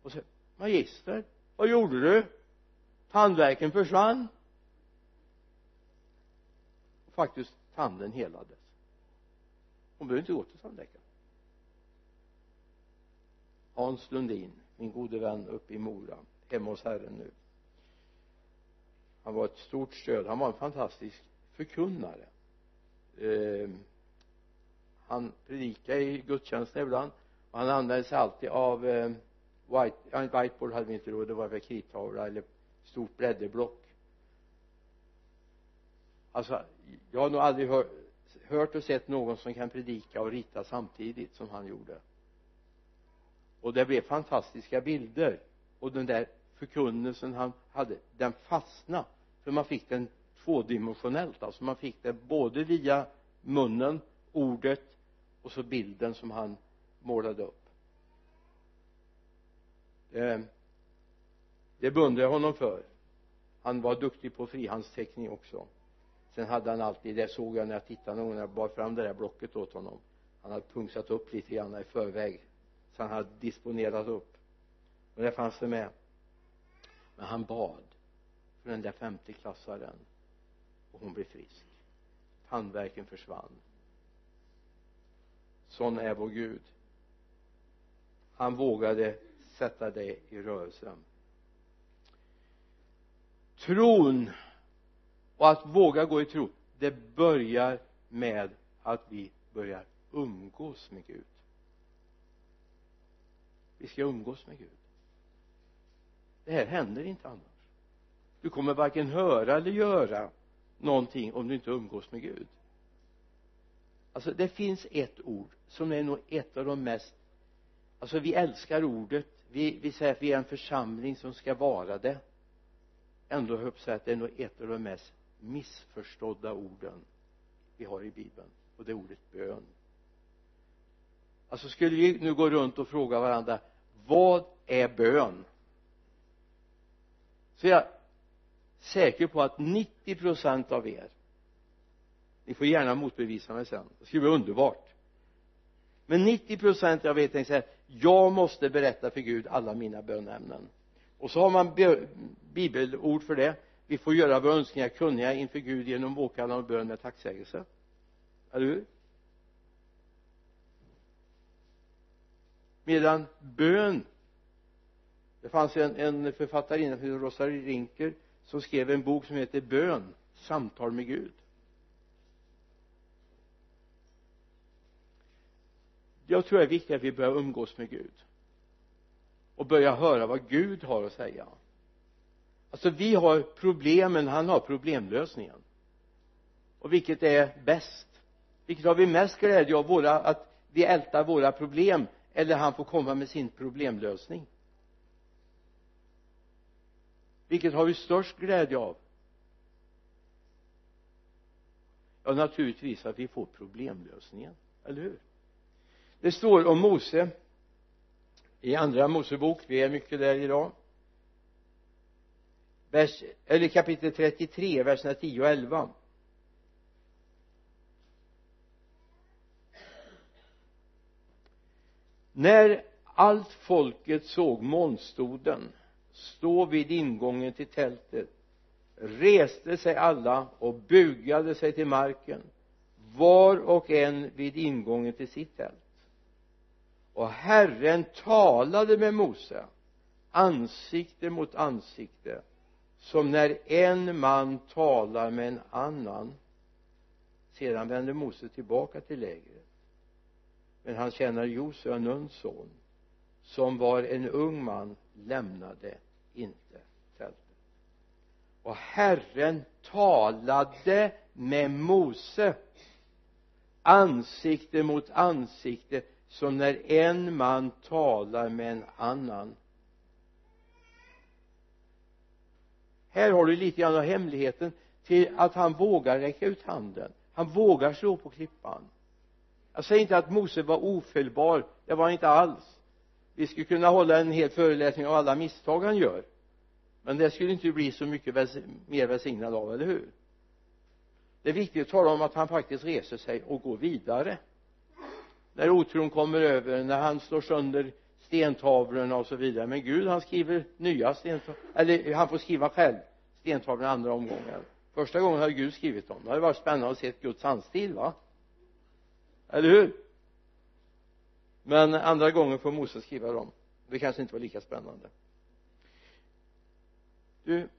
Och så magister vad gjorde du? Tandvärken försvann. Och faktiskt tanden helades. Hon behövde inte gå till tandläkaren. Hans Lundin min gode vän uppe i Mora hemma hos Herren nu. Han var ett stort stöd. Han var en fantastisk förkunnare. Eh, han predikade i gudstjänsten ibland. Och han använde sig alltid av eh, white, ja, whiteboard hade vi inte då. Det var väl krittavla eller stort blädderblock. Alltså jag har nog aldrig hör, hört och sett någon som kan predika och rita samtidigt som han gjorde och det blev fantastiska bilder. Och den där förkunnelsen han hade den fastnade. För man fick den tvådimensionellt alltså man fick det både via munnen ordet och så bilden som han målade upp. Eh, det, det beundrar jag honom för. Han var duktig på frihandsteckning också. Sen hade han alltid, det såg jag när jag tittade någon gång när jag bar fram det där blocket åt honom. Han hade punksat upp lite grann i förväg så han hade disponerat upp. Och det fanns det med men han bad för den där femteklassaren. Och hon blev frisk. Tandvärken försvann. Sån är vår Gud. Han vågade sätta det i rörelse tron och att våga gå i tro det börjar med att vi börjar umgås med Gud vi ska umgås med Gud. Det här händer inte annars. Du kommer varken höra eller göra någonting om du inte umgås med Gud. Alltså det finns ett ord som är nog ett av de mest alltså vi älskar ordet. Vi, vi säger att vi är en församling som ska vara det. Ändå höll jag att det är nog ett av de mest missförstådda orden vi har i bibeln och det är ordet bön. Alltså skulle vi nu gå runt och fråga varandra vad är bön? Så är jag säker på att 90 procent av er ni får gärna motbevisa mig sen. Det skulle bli underbart. Men 90 procent av er tänker så här jag måste berätta för Gud alla mina bönämnen. Och så har man bibelord för det. Vi får göra våra önskningar kunniga inför Gud genom åkallan och bön med tacksägelse. Eller hur? Medan bön det fanns en, en författarinna som hette Rosary Rinker som skrev en bok som heter bön samtal med Gud. Jag tror det är viktigt att vi börjar umgås med Gud. Och börja höra vad Gud har att säga. Alltså vi har problemen, han har problemlösningen. Och vilket är bäst? Vilket har vi mest glädje av? Våra att vi ältar våra problem eller han får komma med sin problemlösning. Vilket har vi störst glädje av? Ja naturligtvis att vi får problemlösningen eller hur? Det står om Mose i andra Mosebok. Vi är mycket där idag. Vers, eller kapitel 33 verserna 10 och 11 när allt folket såg molnstoden stå vid ingången till tältet reste sig alla och bugade sig till marken var och en vid ingången till sitt tält. Och Herren talade med Mose ansikte mot ansikte som när en man talar med en annan sedan vände Mose tillbaka till lägret men han tjänare Josua Nuns son som var en ung man lämnade inte tältet. Och Herren talade med Mose ansikte mot ansikte som när en man talar med en annan. Här har du lite grann av hemligheten till att han vågar räcka ut handen. Han vågar slå på klippan jag säger inte att Mose var ofelbar. Det var han inte alls. Vi skulle kunna hålla en hel föreläsning av alla misstag han gör. Men det skulle inte bli så mycket mer välsignad av, eller hur? Det är viktigt att tala om att han faktiskt reser sig och går vidare. När otron kommer över, när han slår sönder stentavlorna och så vidare. Men Gud han skriver nya stentavlor eller han får skriva själv stentavlorna andra omgången första gången hade Gud skrivit dem. Det hade varit spännande att se Guds handstil va? Eller hur? Men andra gången får Mose skriva dem. Det kanske inte var lika spännande. Du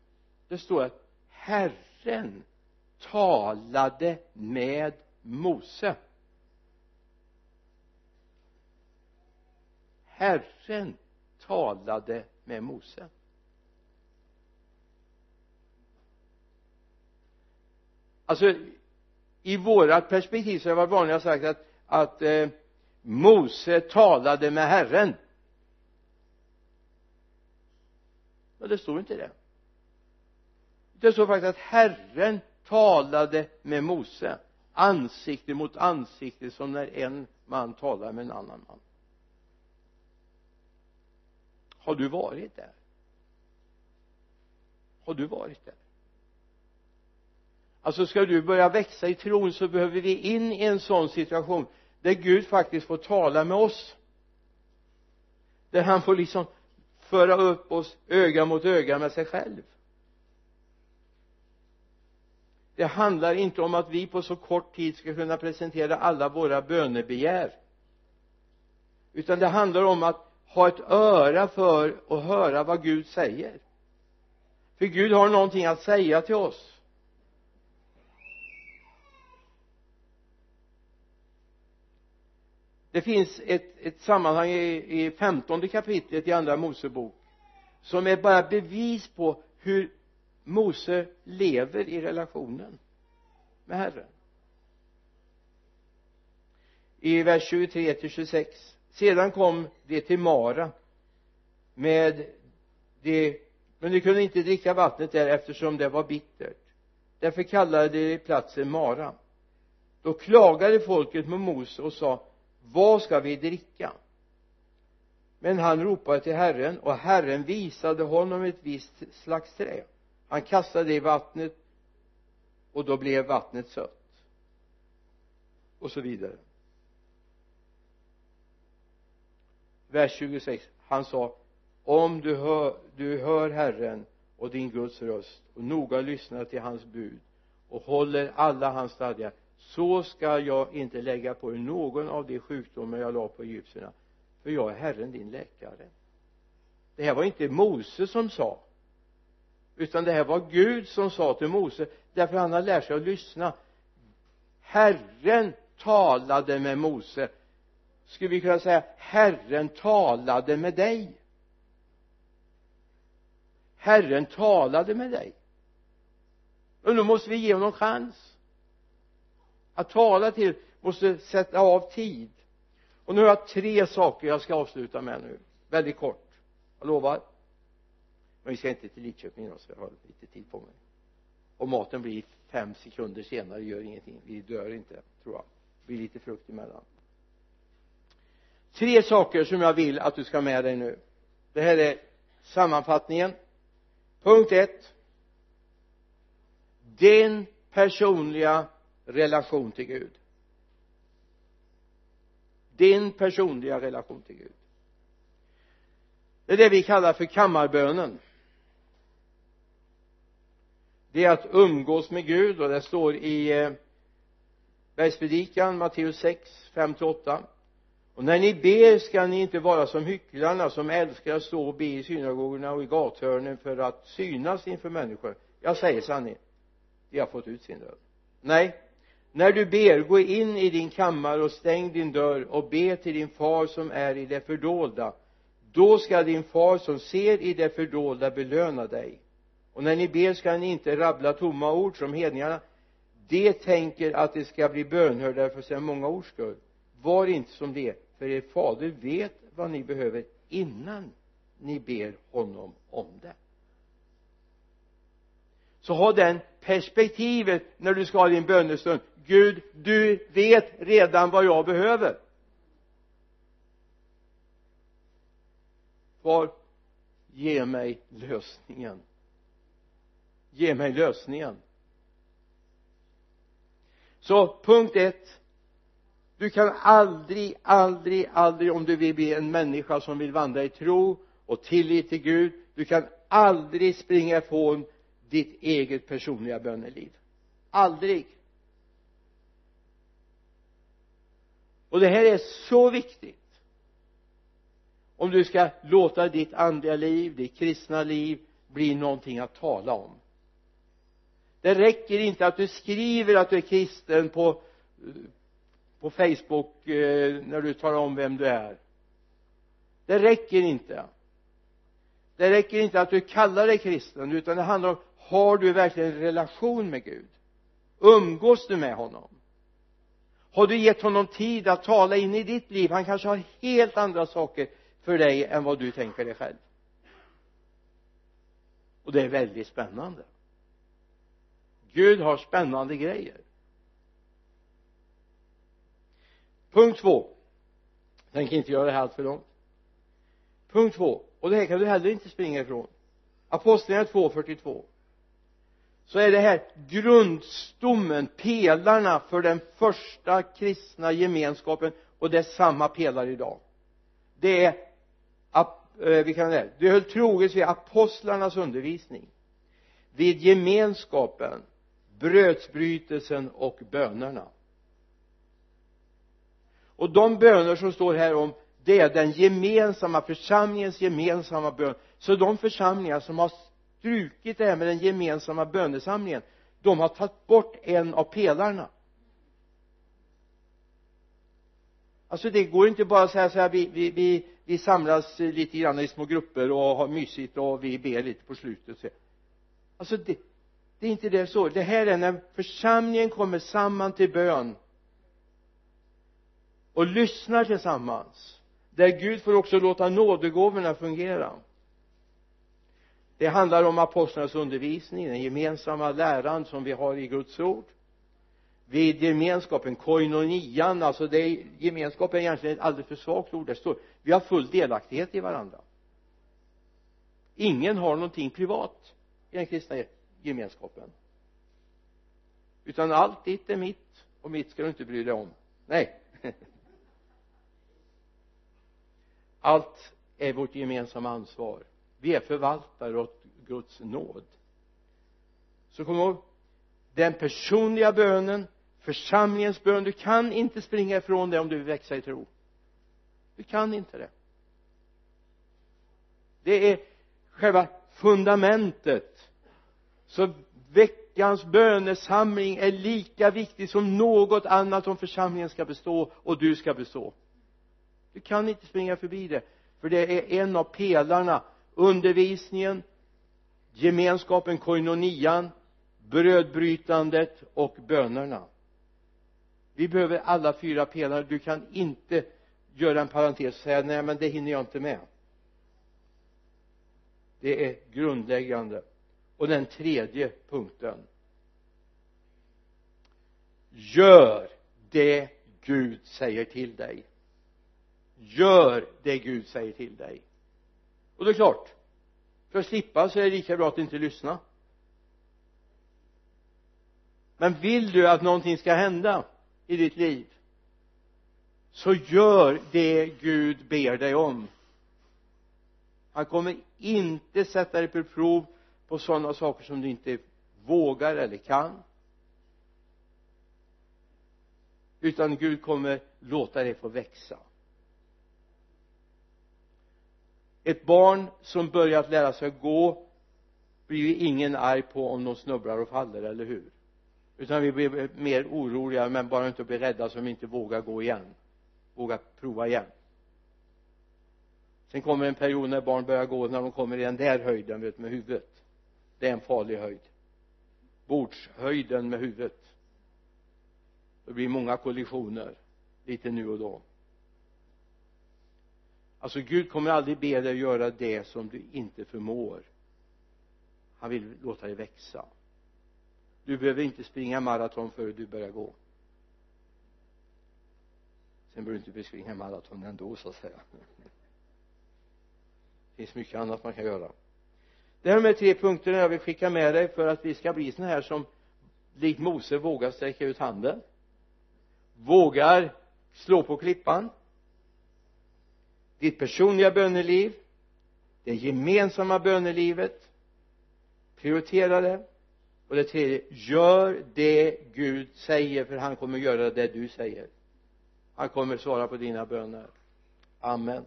det står att Herren talade med Mose. Herren talade med Mose. Alltså i vårat perspektiv så har det varit vanligt sagt att att eh, Mose talade med Herren. Men det står inte det. Det står faktiskt att Herren talade med Mose ansikte mot ansikte som när en man talar med en annan man. Har du varit där? Har du varit där? Alltså ska du börja växa i tron så behöver vi in i en sån situation där Gud faktiskt får tala med oss. Där han får liksom föra upp oss öga mot öga med sig själv. Det handlar inte om att vi på så kort tid ska kunna presentera alla våra bönebegär. Utan det handlar om att ha ett öra för att höra vad Gud säger. För Gud har någonting att säga till oss. Det finns ett, ett sammanhang i, i femtonde kapitlet i andra Mosebok som är bara bevis på hur Mose lever i relationen med Herren. I vers 23 till 26 sedan kom de till Mara med det men de kunde inte dricka vattnet där eftersom det var bittert. Därför kallade de platsen Mara. Då klagade folket mot Mose och sa vad ska vi dricka? Men han ropade till Herren och Herren visade honom ett visst slags trä. Han kastade det i vattnet och då blev vattnet sött. Och så vidare. Vers 26 han sa om du hör, du hör Herren och din Guds röst och noga lyssnar till hans bud och håller alla hans stadgar så ska jag inte lägga på er någon av de sjukdomar jag la på egyptierna för jag är Herren din läkare. Det här var inte Mose som sa utan det här var Gud som sa till Mose därför han har lärt sig att lyssna. Herren talade med Mose. Skulle vi kunna säga Herren talade med dig? Herren talade med dig. Och nu måste vi ge honom chans att tala till måste sätta av tid. Och nu har jag tre saker jag ska avsluta med nu. Väldigt kort. Jag lovar. Men vi ska inte till Lidköping idag så jag har lite tid på mig. Och maten blir fem sekunder senare gör ingenting. Vi dör inte tror jag. Det blir lite frukt emellan. Tre saker som jag vill att du ska ha med dig nu. Det här är sammanfattningen. Punkt ett. Din personliga relation till Gud. Din personliga relation till Gud. Det är det vi kallar för kammarbönen det är att umgås med Gud och det står i eh, bergspredikan Matteus 6 5-8 och när ni ber ska ni inte vara som hycklarna som älskar att stå och be i synagogorna och i gathörnen för att synas inför människor. Jag säger sanningen. De har fått ut sin lön nej när du ber gå in i din kammare och stäng din dörr och be till din far som är i det fördolda. Då ska din far som ser i det fördolda belöna dig. Och när ni ber ska ni inte rabbla tomma ord som hedningarna. De tänker att det ska bli bönhörda för så många ords skull. Var inte som det för er fader vet vad ni behöver innan ni ber honom om det så ha den perspektivet när du ska ha din bönestund. Gud du vet redan vad jag behöver. Var ge mig lösningen. Ge mig lösningen. Så punkt ett. Du kan aldrig, aldrig, aldrig om du vill bli en människa som vill vandra i tro och tillit till Gud du kan aldrig springa ifrån ditt eget personliga böneliv. Aldrig. Och det här är så viktigt. Om du ska låta ditt andliga liv, ditt kristna liv bli någonting att tala om. Det räcker inte att du skriver att du är kristen på på facebook eh, när du talar om vem du är. Det räcker inte. Det räcker inte att du kallar dig kristen utan det handlar om har du verkligen en relation med Gud? Umgås du med honom? Har du gett honom tid att tala in i ditt liv? Han kanske har helt andra saker för dig än vad du tänker dig själv. Och det är väldigt spännande. Gud har spännande grejer. Punkt två. Jag tänker inte göra det här allt för långt. Punkt två. Och det här kan du heller inte springa ifrån. Apostlagärningarna 2.42 så är det här grundstommen, pelarna för den första kristna gemenskapen och det är samma pelare idag. Det är eh, vi kan säga det höll troget vid apostlarnas undervisning. Vid gemenskapen brödsbrytelsen och bönerna. Och de böner som står här om det är den gemensamma församlingens gemensamma bön. Så de församlingar som har strukit det här med den gemensamma bönesamlingen. De har tagit bort en av pelarna. Alltså det går inte bara att säga så här vi, vi, vi, vi samlas lite grann i små grupper och har mysigt och vi ber lite på slutet. Så. alltså det, det är inte det så. Det här är när församlingen kommer samman till bön och lyssnar tillsammans där Gud får också låta nådegåvorna fungera det handlar om apostlarnas undervisning den gemensamma läran som vi har i Guds ord. Vid gemenskapen koinonian alltså det är, gemenskap är egentligen ett alldeles för svagt ord. Det står vi har full delaktighet i varandra. Ingen har någonting privat i den kristna gemenskapen. Utan allt ditt är mitt och mitt ska du inte bry dig om. Nej. Allt är vårt gemensamma ansvar vi är förvaltare åt Guds nåd. Så kom ihåg den personliga bönen församlingens bön du kan inte springa ifrån det om du vill växa i tro. Du kan inte det. Det är själva fundamentet. Så veckans bönesamling är lika viktig som något annat om församlingen ska bestå och du ska bestå. Du kan inte springa förbi det för det är en av pelarna undervisningen gemenskapen koinonian brödbrytandet och bönerna. Vi behöver alla fyra pelare. Du kan inte göra en parentes och säga nej men det hinner jag inte med. Det är grundläggande. Och den tredje punkten. Gör det Gud säger till dig. Gör det Gud säger till dig och det är klart för att slippa så är det lika bra att inte lyssna. Men vill du att någonting ska hända i ditt liv så gör det Gud ber dig om. Han kommer inte sätta dig på prov på sådana saker som du inte vågar eller kan. Utan Gud kommer låta dig få växa. Ett barn som börjat lära sig gå blir ju ingen arg på om de snubblar och faller, eller hur? Utan vi blir mer oroliga men bara inte blir rädda så vi inte vågar gå igen vågar prova igen. Sen kommer en period när barn börjar gå när de kommer i den där höjden vet med huvudet. Det är en farlig höjd. Bordshöjden med huvudet. Det blir många kollisioner lite nu och då alltså Gud kommer aldrig be dig göra det som du inte förmår. Han vill låta dig växa. Du behöver inte springa maraton före du börjar gå. Sen behöver du inte springa maraton ändå så att säga. Det finns mycket annat man kan göra. Det här med tre punkterna jag vill skicka med dig för att vi ska bli sådana här som likt Mose vågar sträcka ut handen. Vågar slå på klippan ditt personliga böneliv det gemensamma bönelivet prioritera det. Och det tredje gör det Gud säger för han kommer göra det du säger. Han kommer svara på dina böner. Amen.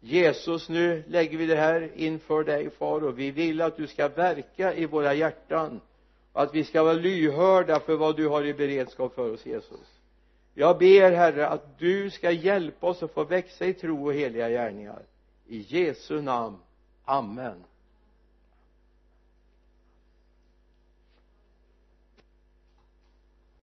Jesus nu lägger vi det här inför dig far och vi vill att du ska verka i våra hjärtan och att vi ska vara lyhörda för vad du har i beredskap för oss Jesus jag ber herre att du ska hjälpa oss att få växa i tro och heliga gärningar. I Jesu namn. Amen.